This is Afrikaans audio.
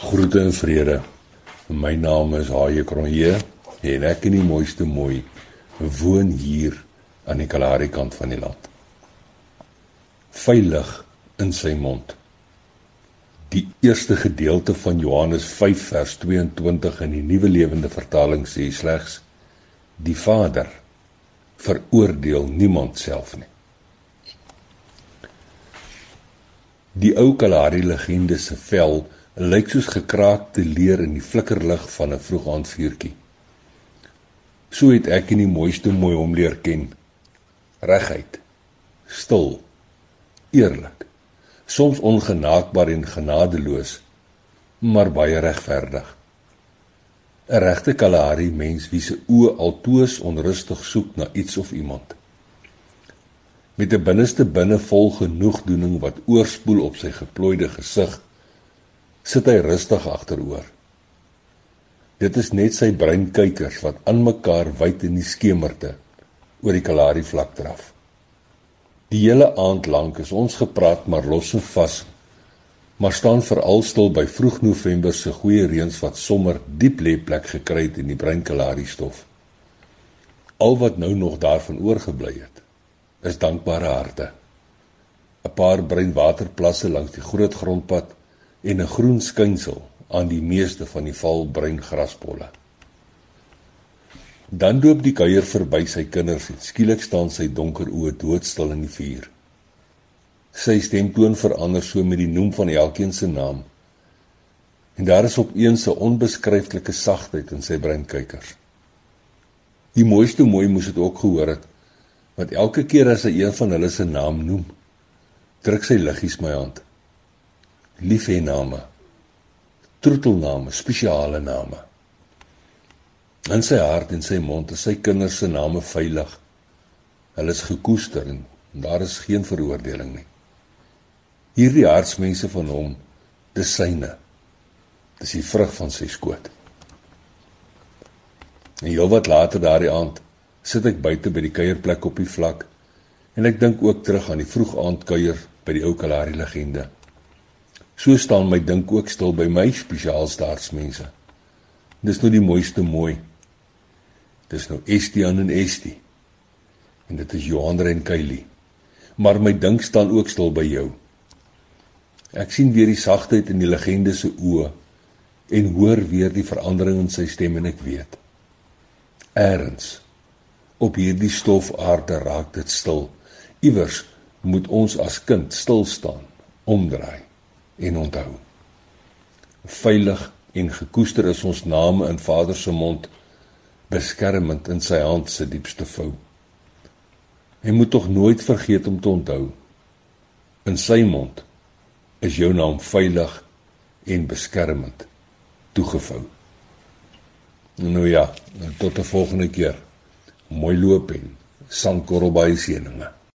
Groete en vrede. My naam is Haie Kronje en ek in die mooiste mooi woon hier aan die Kalahari kant van die land. Veilig in sy mond. Die eerste gedeelte van Johannes 5 vers 22 in die Nuwe Lewende Vertaling sê slegs die Vader veroordeel niemand self nie. Die ou Kalahari legende se vel lyk soos gekraakte leer in die flikkerlig van 'n vroegaandvuurtjie. So het ek in die mooiste mooi hom leer ken. Reguit, stil, eerlik, soms ongenaakbaar en genadeloos, maar baie regverdig. 'n Regte Kalahari mens wie se oë altoos onrustig soek na iets of iemand. Met 'n binneste binne vol genoegdoening wat oorspoel op sy geplooide gesig sit hy rustig agteroor. Dit is net sy breinkykers wat aan mekaar wyd in die skemerte oor die Kalahari vlak draf. Die hele aand lank is ons gepraat maar los en vas, maar staan veral stil by vroeg November se goeie reëns wat sommer diep lê plek gekry het in die brein Kalahari stof. Al wat nou nog daarvan oorgebly het, is dankbare harte. 'n Paar breinwaterplasse langs die groot grondpad en 'n groen skynsel aan die meeste van die valbruin graspolle. Dan loop die kuier verby sy kinders en skielik staan sy donker oë doodstil in die vuur. Sy stemtoon verander so met die noem van elkeen se naam. En daar is opeens 'n onbeskryflike sagtheid in sy breinkykers. Die mooiste mooi moes dit ook gehoor het, want elke keer as hy een van hulle se naam noem, druk sy liggies my hand liefhenname, troetelname, spesiale name. In sy hart en sy mond is sy kinders se name veilig. Hulle is gekoester en daar is geen veroordeling nie. Hierdie hartsmense van hom, dis syne. Dis die vrug van sy skoot. En heelwat later daardie aand sit ek buite by die kuierplek op die vlak en ek dink ook terug aan die vroegaandkuier by die ou Kalahari legende. So staan my dink ook stil by my spesiaalstaatsmense. Dis nou die mooiste mooi. Dis nou Estian en Esti. En dit is Johanre en Kylie. Maar my dink staan ook stil by jou. Ek sien weer die sagtheid in die legende se oë en hoor weer die verandering in sy stem en ek weet. Eerens op hierdie stof aarde raak dit stil. Iewers moet ons as kind stil staan, omdraai en onthou. Veilig en gekoester is ons name in Vader se mond, beskermend in sy hand se diepste vou. Hy moet tog nooit vergeet om te onthou. In sy mond is jou naam veilig en beskermend toegevou. Nou ja, tot 'n volgende keer. Mooi loop en sankorrel baie seëninge.